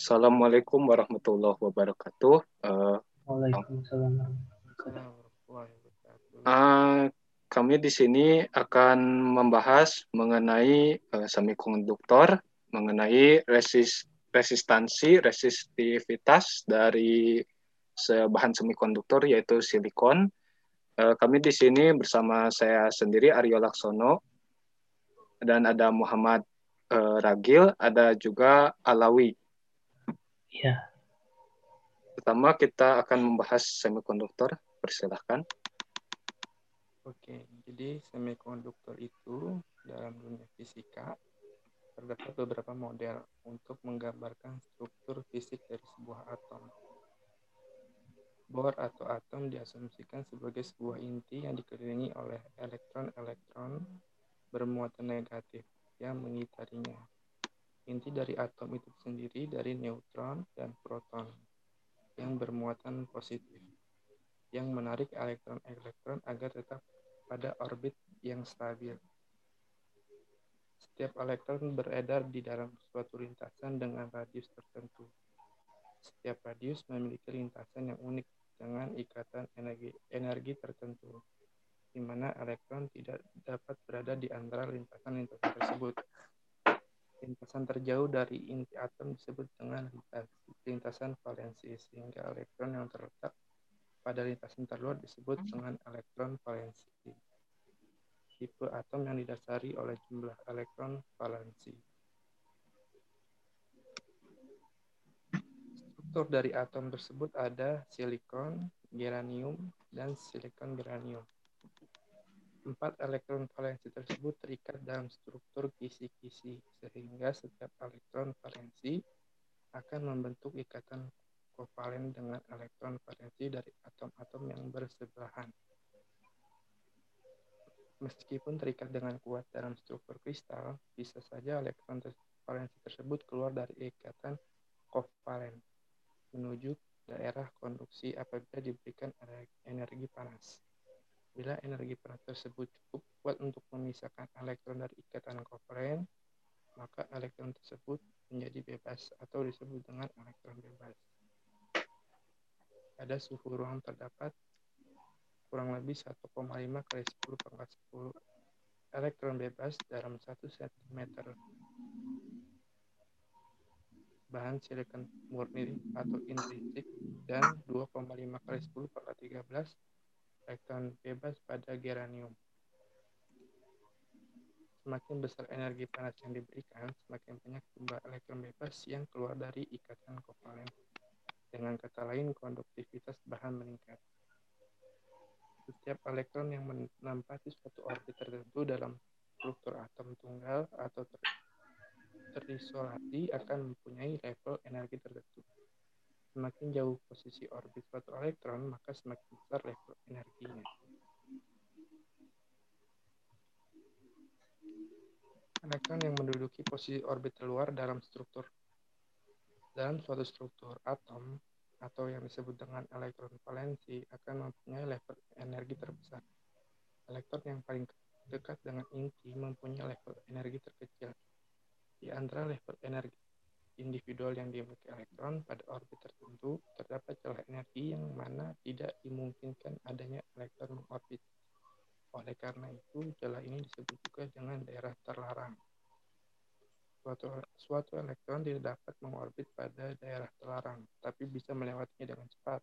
Assalamualaikum warahmatullahi wabarakatuh. Uh, Waalaikumsalam uh, kami di sini akan membahas mengenai uh, semikonduktor, mengenai resist, resistansi, resistivitas dari bahan semikonduktor yaitu silikon. Uh, kami di sini bersama saya sendiri Aryo Laksono dan ada Muhammad uh, Ragil, ada juga Alawi. Ya. Pertama kita akan membahas semikonduktor. Persilahkan. Oke, jadi semikonduktor itu dalam dunia fisika terdapat beberapa model untuk menggambarkan struktur fisik dari sebuah atom. Bor atau atom diasumsikan sebagai sebuah inti yang dikelilingi oleh elektron-elektron bermuatan negatif yang mengitarinya. Inti dari atom itu sendiri dari neutron dan proton yang bermuatan positif, yang menarik elektron-elektron agar tetap pada orbit yang stabil. Setiap elektron beredar di dalam suatu lintasan dengan radius tertentu. Setiap radius memiliki lintasan yang unik dengan ikatan energi, energi tertentu, di mana elektron tidak dapat berada di antara lintasan-lintasan tersebut. Lintasan terjauh dari inti atom disebut dengan lintasan valensi, sehingga elektron yang terletak pada lintasan terluar disebut dengan elektron valensi. Tipe atom yang didasari oleh jumlah elektron valensi. Struktur dari atom tersebut ada silikon, geranium, dan silikon geranium. Empat elektron valensi tersebut terikat dalam struktur kisi-kisi, sehingga setiap elektron valensi akan membentuk ikatan kovalen dengan elektron valensi dari atom-atom yang bersebelahan. Meskipun terikat dengan kuat dalam struktur kristal, bisa saja elektron valensi tersebut keluar dari ikatan kovalen menuju daerah konduksi apabila diberikan energi panas. Bila energi panas tersebut cukup kuat untuk memisahkan elektron dari ikatan kovalen, maka elektron tersebut menjadi bebas atau disebut dengan elektron bebas. Pada suhu ruang terdapat kurang lebih 1,5 kali 10 pangkat 10 elektron bebas dalam 1 cm bahan silikon murni atau intrinsik dan 2,5 kali 10 pangkat 13 elektron bebas pada geranium. Semakin besar energi panas yang diberikan, semakin banyak jumlah elektron bebas yang keluar dari ikatan kovalen. Dengan kata lain, konduktivitas bahan meningkat. Setiap elektron yang menempati suatu orbit tertentu dalam struktur atom tunggal atau ter terisolasi akan mempunyai level energi tertentu. Semakin jauh posisi orbit suatu elektron, maka semakin besar level energinya. Elektron yang menduduki posisi orbit terluar dalam struktur dalam suatu struktur atom atau yang disebut dengan elektron valensi akan mempunyai level energi terbesar. Elektron yang paling dekat dengan inti mempunyai level energi terkecil. Di antara level energi individual yang dimiliki elektron pada orbit tertentu, terdapat celah energi yang mana tidak dimungkinkan adanya elektron mengorbit. Oleh karena itu, celah ini disebut juga dengan daerah terlarang. Suatu, suatu elektron tidak dapat mengorbit pada daerah terlarang, tapi bisa melewatinya dengan cepat.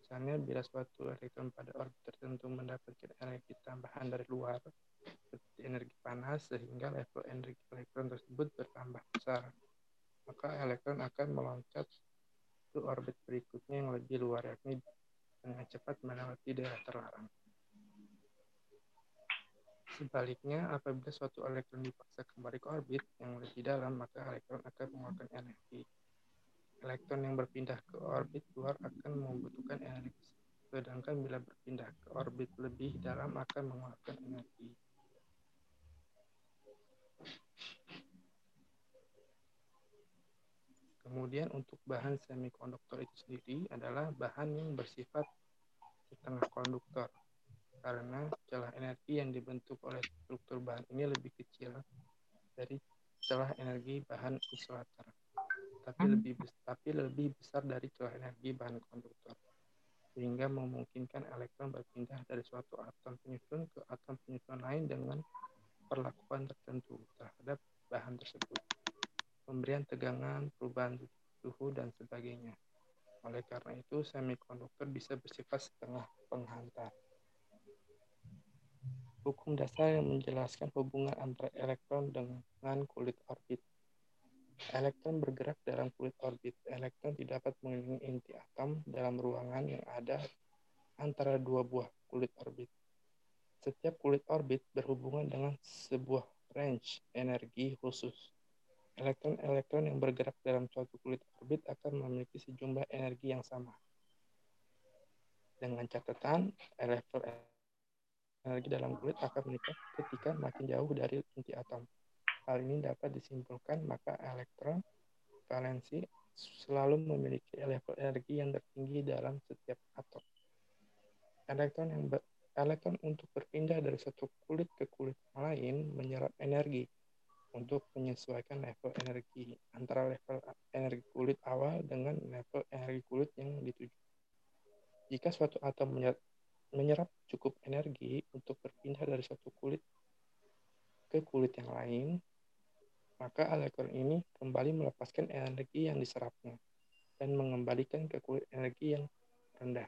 Misalnya, bila suatu elektron pada orbit tertentu mendapatkan energi tambahan dari luar, seperti energi panas, sehingga level energi elektron tersebut bertambah besar maka elektron akan meloncat ke orbit berikutnya yang lebih luar, yakni dengan cepat melewati daerah terlarang. Sebaliknya, apabila suatu elektron dipaksa kembali ke orbit yang lebih dalam, maka elektron akan mengeluarkan energi. Elektron yang berpindah ke orbit luar akan membutuhkan energi, sedangkan bila berpindah ke orbit lebih dalam akan mengeluarkan energi. Kemudian untuk bahan semikonduktor itu sendiri adalah bahan yang bersifat setengah konduktor karena celah energi yang dibentuk oleh struktur bahan ini lebih kecil dari celah energi bahan isolator. tapi lebih tapi lebih besar dari celah energi bahan konduktor sehingga memungkinkan elektron berpindah dari suatu atom penyusun ke atom penyusun lain dengan perlakuan tertentu terhadap bahan tersebut. Pemberian tegangan, perubahan suhu, dan sebagainya. Oleh karena itu, semikonduktor bisa bersifat setengah penghantar. Hukum dasar yang menjelaskan hubungan antara elektron dengan kulit orbit. Elektron bergerak dalam kulit orbit. Elektron tidak dapat mengelilingi inti atom dalam ruangan yang ada antara dua buah kulit orbit. Setiap kulit orbit berhubungan dengan sebuah range energi khusus. Elektron-elektron yang bergerak dalam suatu kulit orbit akan memiliki sejumlah energi yang sama. Dengan catatan, elektron energi dalam kulit akan meningkat ketika makin jauh dari inti atom. Hal ini dapat disimpulkan maka elektron valensi selalu memiliki level energi yang tertinggi dalam setiap atom. Elektron yang elektron untuk berpindah dari satu kulit ke kulit lain menyerap energi untuk menyesuaikan level energi antara level energi kulit awal dengan level energi kulit yang dituju. Jika suatu atom menyerap cukup energi untuk berpindah dari suatu kulit ke kulit yang lain, maka elektron ini kembali melepaskan energi yang diserapnya dan mengembalikan ke kulit energi yang rendah.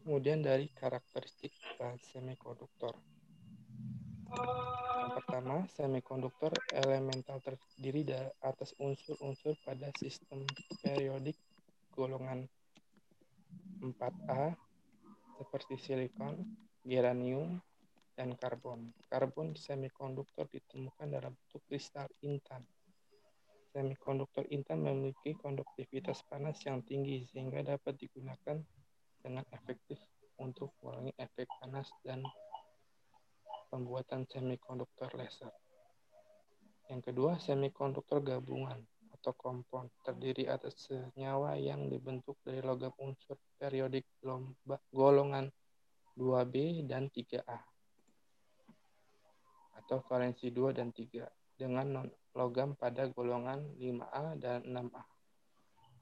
Kemudian dari karakteristik bahan semikonduktor. Yang pertama, semikonduktor elemental terdiri dari atas unsur-unsur pada sistem periodik golongan 4A seperti silikon, geranium, dan karbon. Karbon semikonduktor ditemukan dalam bentuk kristal intan. Semikonduktor intan memiliki konduktivitas panas yang tinggi sehingga dapat digunakan dengan efektif untuk mengurangi efek panas dan pembuatan semikonduktor laser. Yang kedua, semikonduktor gabungan atau kompon terdiri atas senyawa yang dibentuk dari logam unsur periodik golongan 2B dan 3A atau valensi 2 dan 3 dengan non logam pada golongan 5A dan 6A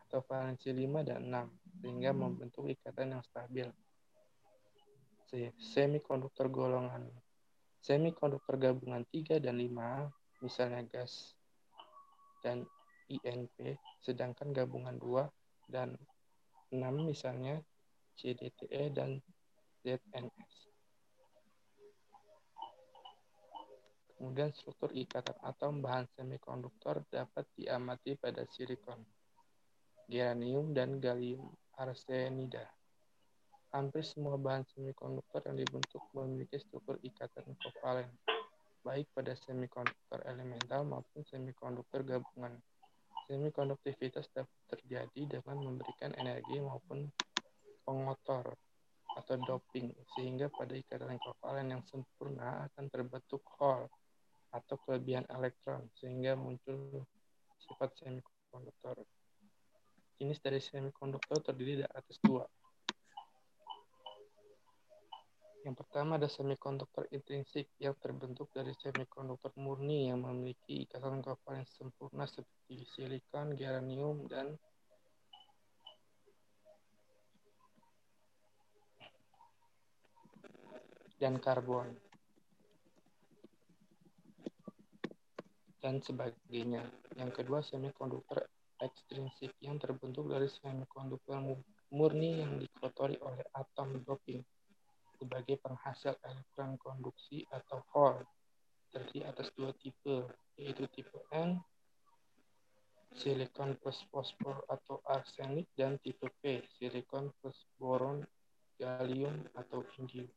atau valensi 5 dan 6 sehingga membentuk ikatan yang stabil. Semikonduktor golongan semikonduktor gabungan 3 dan 5 misalnya gas dan INP, sedangkan gabungan 2 dan 6 misalnya CDTE dan ZNS. Kemudian struktur ikatan atom bahan semikonduktor dapat diamati pada silikon, geranium, dan gallium arsenida. Hampir semua bahan semikonduktor yang dibentuk memiliki struktur ikatan kovalen, baik pada semikonduktor elemental maupun semikonduktor gabungan. Semikonduktivitas dapat terjadi dengan memberikan energi maupun pengotor atau doping, sehingga pada ikatan kovalen yang sempurna akan terbentuk hole atau kelebihan elektron, sehingga muncul sifat semikonduktor. Jenis dari semikonduktor terdiri dari atas dua, yang pertama ada semikonduktor intrinsik yang terbentuk dari semikonduktor murni yang memiliki ikatan kovalen sempurna seperti silikon, geranium, dan dan karbon dan sebagainya. Yang kedua semikonduktor ekstrinsik yang terbentuk dari semikonduktor murni yang dikotori oleh atom doping sebagai penghasil elektron konduksi atau Hall terdiri atas dua tipe, yaitu tipe N, silikon plus fosfor atau arsenik, dan tipe P, silikon plus boron, gallium, atau indium.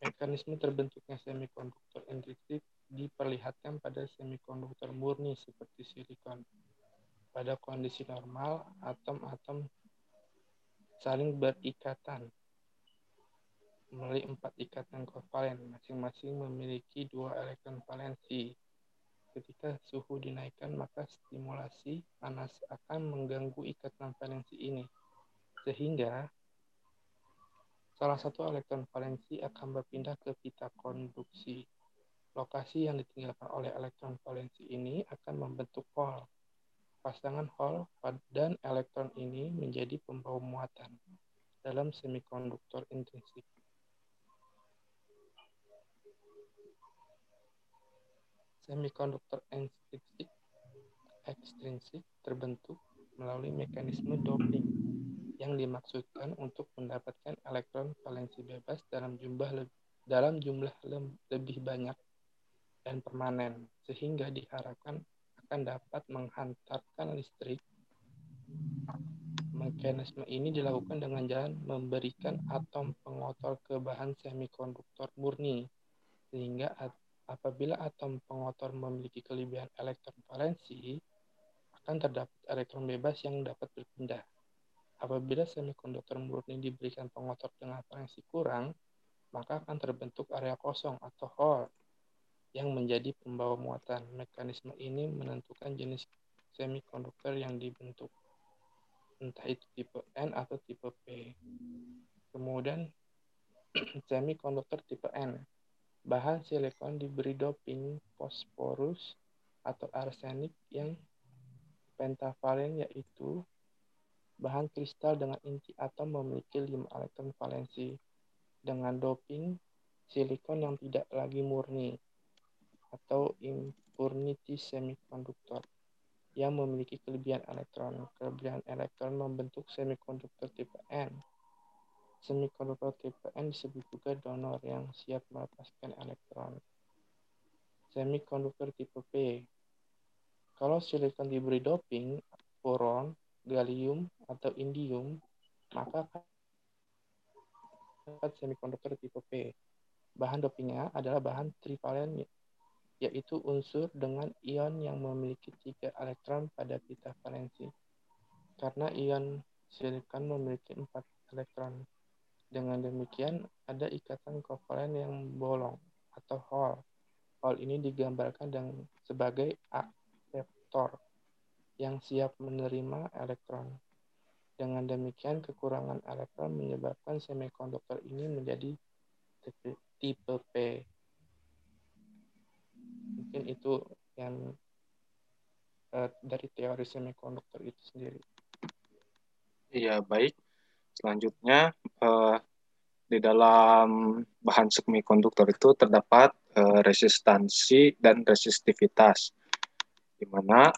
Mekanisme terbentuknya semikonduktor intrinsik diperlihatkan pada semikonduktor murni seperti silikon. Pada kondisi normal, atom-atom saling berikatan melalui empat ikatan kovalen, masing-masing memiliki dua elektron valensi. Ketika suhu dinaikkan, maka stimulasi panas akan mengganggu ikatan valensi ini, sehingga salah satu elektron valensi akan berpindah ke pita konduksi Lokasi yang ditinggalkan oleh elektron valensi ini akan membentuk hole. Pasangan hole dan elektron ini menjadi pembawa muatan dalam semikonduktor intrinsik. Semikonduktor intrinsik ekstrinsik terbentuk melalui mekanisme doping yang dimaksudkan untuk mendapatkan elektron valensi bebas dalam jumlah lebih, dalam jumlah lebih banyak dan permanen sehingga diharapkan akan dapat menghantarkan listrik. Mekanisme ini dilakukan dengan jalan memberikan atom pengotor ke bahan semikonduktor murni sehingga apabila atom pengotor memiliki kelebihan elektron valensi, akan terdapat elektron bebas yang dapat berpindah. Apabila semikonduktor murni diberikan pengotor dengan valensi kurang, maka akan terbentuk area kosong atau hole yang menjadi pembawa muatan. Mekanisme ini menentukan jenis semikonduktor yang dibentuk, entah itu tipe N atau tipe P. Kemudian semikonduktor tipe N Bahan silikon diberi doping fosforus atau arsenik yang pentavalen yaitu bahan kristal dengan inti atom memiliki 5 elektron valensi dengan doping silikon yang tidak lagi murni atau impurity semiconductor yang memiliki kelebihan elektron. Kelebihan elektron membentuk semikonduktor tipe N Semikonduktor tipe N disebut juga donor yang siap melepaskan elektron. Semikonduktor tipe P. Kalau silikon diberi doping, boron, gallium, atau indium, maka dapat semikonduktor tipe P. Bahan dopingnya adalah bahan trivalen, yaitu unsur dengan ion yang memiliki tiga elektron pada pita valensi. Karena ion silikon memiliki empat elektron. Dengan demikian, ada ikatan kovalen yang bolong atau hole. Hole ini digambarkan dengan sebagai akseptor yang siap menerima elektron. Dengan demikian, kekurangan elektron menyebabkan semikonduktor ini menjadi tipe P. Mungkin itu yang uh, dari teori semikonduktor itu sendiri. Iya, baik. Selanjutnya, uh, di dalam bahan semikonduktor itu terdapat uh, resistansi dan resistivitas, di mana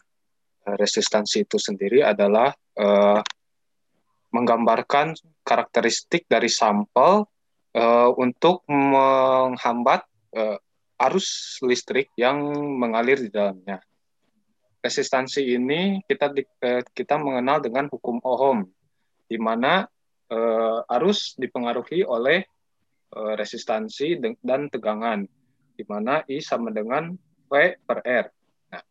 uh, resistansi itu sendiri adalah uh, menggambarkan karakteristik dari sampel uh, untuk menghambat uh, arus listrik yang mengalir di dalamnya. Resistansi ini kita di, kita mengenal dengan hukum Ohm, di mana uh, arus dipengaruhi oleh uh, resistansi dan tegangan, di mana I sama dengan V per R. Nah,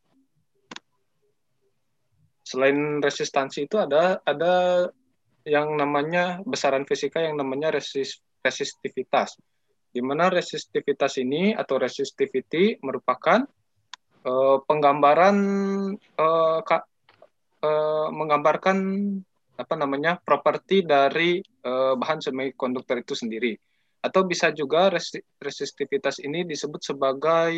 selain resistansi itu ada ada yang namanya besaran fisika yang namanya resist, resistivitas, di mana resistivitas ini atau resistivity merupakan uh, penggambaran uh, ka, uh, menggambarkan apa namanya properti dari uh, bahan semikonduktor itu sendiri. Atau bisa juga resistivitas ini disebut sebagai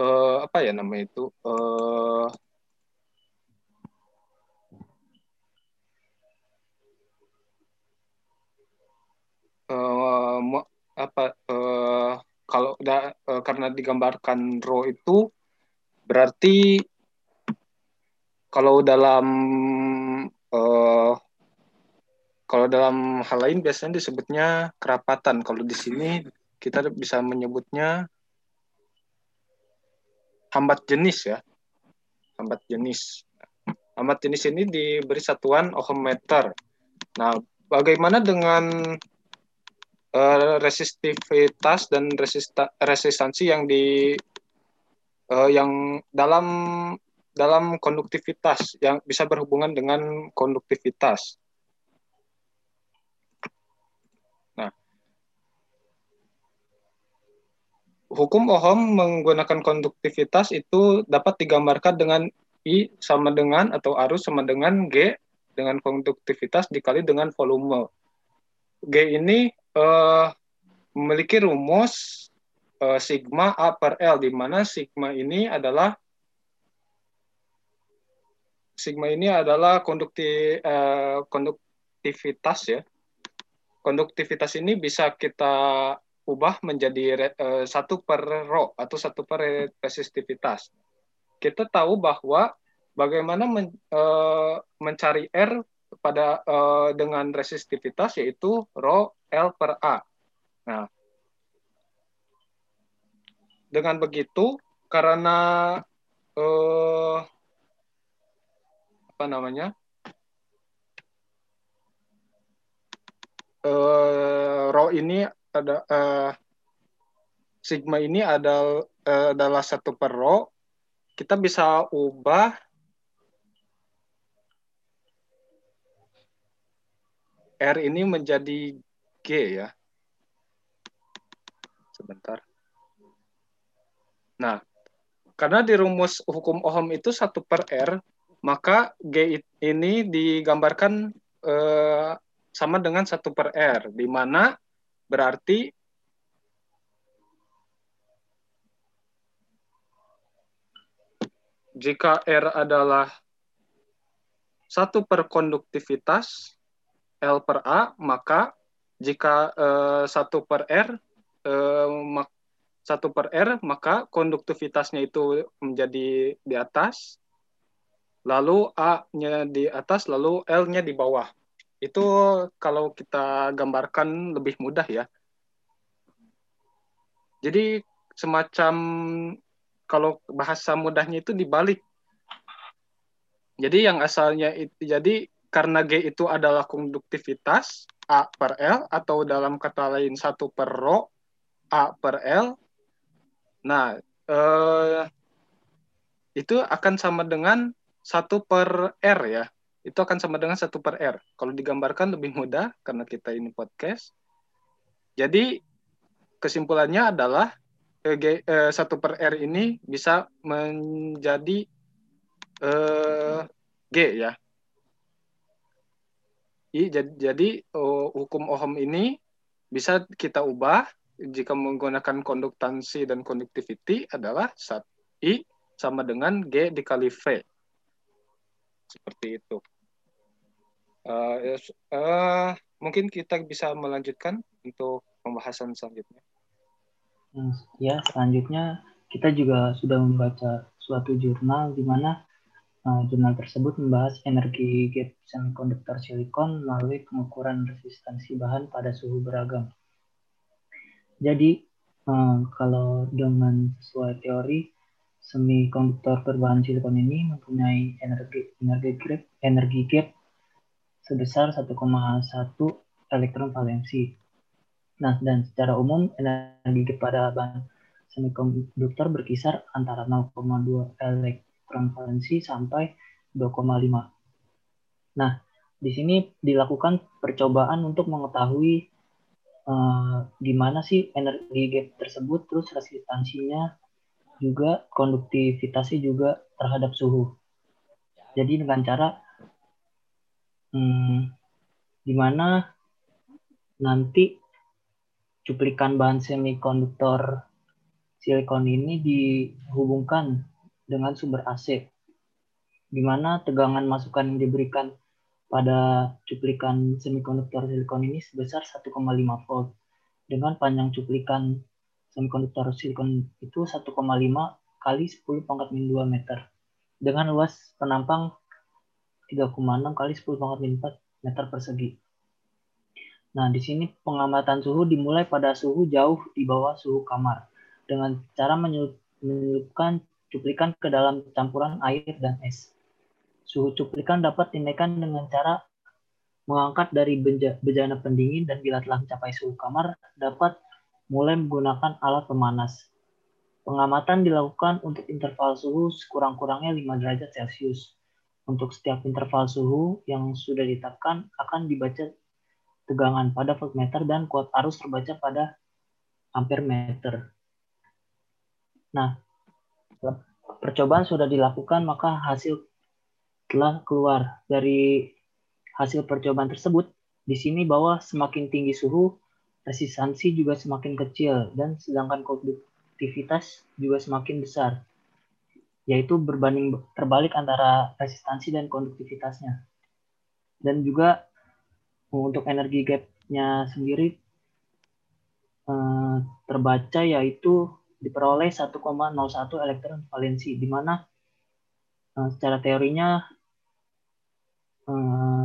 uh, apa ya namanya itu uh, uh, apa uh, kalau da, uh, karena digambarkan row itu berarti kalau dalam uh, kalau dalam hal lain biasanya disebutnya kerapatan. Kalau di sini kita bisa menyebutnya hambat jenis ya. Hambat jenis. Hambat jenis ini diberi satuan ohm meter. Nah, bagaimana dengan uh, resistivitas dan resista, resistansi yang di uh, yang dalam dalam konduktivitas yang bisa berhubungan dengan konduktivitas. Nah, hukum Ohm menggunakan konduktivitas itu dapat digambarkan dengan I sama dengan atau arus sama dengan G dengan konduktivitas dikali dengan volume. G ini uh, memiliki rumus uh, sigma A per L, di mana sigma ini adalah sigma ini adalah kondukti, uh, konduktivitas ya. Konduktivitas ini bisa kita ubah menjadi uh, satu per rho atau satu per resistivitas. Kita tahu bahwa bagaimana men, uh, mencari R pada uh, dengan resistivitas yaitu rho L per A. Nah, dengan begitu karena uh, apa namanya uh, rho ini ada uh, sigma ini adalah uh, adalah satu per rho kita bisa ubah R ini menjadi G ya. Sebentar. Nah, karena di rumus hukum Ohm itu satu per R, maka G ini digambarkan eh, sama dengan satu per R, di mana berarti jika R adalah satu per konduktivitas, L per A, maka jika satu per R satu per R, maka konduktivitasnya itu menjadi di atas, lalu A-nya di atas, lalu L-nya di bawah. Itu kalau kita gambarkan lebih mudah ya. Jadi semacam kalau bahasa mudahnya itu dibalik. Jadi yang asalnya itu jadi karena G itu adalah konduktivitas A per L atau dalam kata lain satu per rho A per L. Nah, eh, itu akan sama dengan satu per R ya. Itu akan sama dengan satu per R. Kalau digambarkan lebih mudah karena kita ini podcast. Jadi kesimpulannya adalah eh, eh, satu per R ini bisa menjadi eh, G ya jadi, jadi uh, hukum Ohm ini bisa kita ubah jika menggunakan konduktansi dan konduktiviti adalah I sama dengan G dikali V. Seperti itu. Uh, uh, mungkin kita bisa melanjutkan untuk pembahasan selanjutnya. Hmm, ya, selanjutnya kita juga sudah membaca suatu jurnal di mana Uh, jurnal tersebut membahas energi gap semikonduktor silikon melalui pengukuran resistansi bahan pada suhu beragam. Jadi, uh, kalau dengan sesuai teori, semikonduktor berbahan silikon ini mempunyai energi energi gap, energi gap sebesar 1,1 elektron valensi. Nah, dan secara umum energi gap pada bahan semikonduktor berkisar antara 0,2 elektron valensi sampai 2,5. Nah, di sini dilakukan percobaan untuk mengetahui uh, gimana sih energi gap tersebut, terus resistansinya juga konduktivitasnya juga terhadap suhu. Jadi dengan cara hmm, di mana nanti cuplikan bahan semikonduktor silikon ini dihubungkan dengan sumber AC, di mana tegangan masukan yang diberikan pada cuplikan semikonduktor silikon ini sebesar 1,5 volt. Dengan panjang cuplikan semikonduktor silikon itu 1,5 kali 10 pangkat min 2 meter. Dengan luas penampang 3,6 kali 10 pangkat min 4 meter persegi. Nah, di sini pengamatan suhu dimulai pada suhu jauh di bawah suhu kamar dengan cara menyelupkan cuplikan ke dalam campuran air dan es. Suhu cuplikan dapat dinaikkan dengan cara mengangkat dari bejana pendingin dan bila telah mencapai suhu kamar dapat mulai menggunakan alat pemanas. Pengamatan dilakukan untuk interval suhu sekurang-kurangnya 5 derajat Celcius. Untuk setiap interval suhu yang sudah ditetapkan akan dibaca tegangan pada voltmeter dan kuat arus terbaca pada ampere meter. Nah, percobaan sudah dilakukan, maka hasil telah keluar dari hasil percobaan tersebut. Di sini bahwa semakin tinggi suhu, resistansi juga semakin kecil dan sedangkan konduktivitas juga semakin besar, yaitu berbanding terbalik antara resistansi dan konduktivitasnya. Dan juga untuk energi gap-nya sendiri eh, terbaca yaitu diperoleh 1,01 elektron valensi, di mana eh, secara teorinya eh,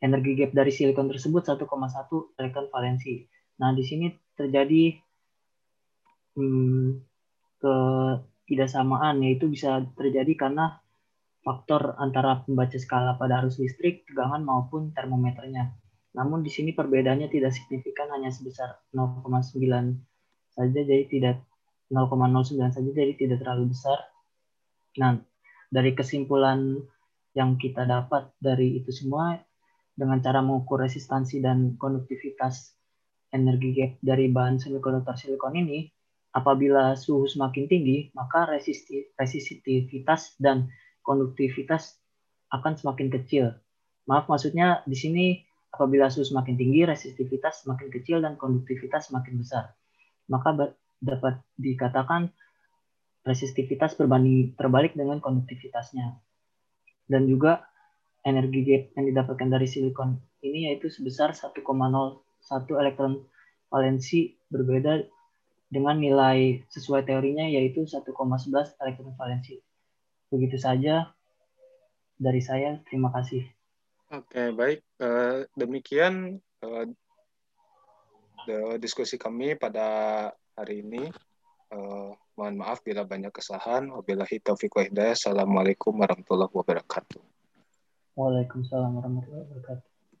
energi gap dari silikon tersebut 1,1 elektron valensi. Nah, di sini terjadi hmm, ketidaksamaan, yaitu bisa terjadi karena faktor antara pembaca skala pada arus listrik, tegangan maupun termometernya. Namun di sini perbedaannya tidak signifikan, hanya sebesar 0,9 saja, jadi tidak 0,09 saja, jadi tidak terlalu besar. Nah, dari kesimpulan yang kita dapat dari itu semua, dengan cara mengukur resistansi dan konduktivitas energi gap dari bahan semikonduktor silikon ini, apabila suhu semakin tinggi, maka resistivitas dan konduktivitas akan semakin kecil. Maaf, maksudnya di sini apabila suhu semakin tinggi, resistivitas semakin kecil dan konduktivitas semakin besar. Maka dapat dikatakan resistivitas berbanding terbalik dengan konduktivitasnya. Dan juga energi gap yang didapatkan dari silikon ini yaitu sebesar 1,01 elektron valensi berbeda dengan nilai sesuai teorinya yaitu 1,11 elektron valensi. Begitu saja dari saya. Terima kasih. Oke, baik. Uh, demikian uh, diskusi kami pada hari ini. Uh, mohon maaf bila banyak kesalahan. Wabillahi taufiq wa hidayah. Assalamualaikum warahmatullahi wabarakatuh. Waalaikumsalam warahmatullahi wabarakatuh.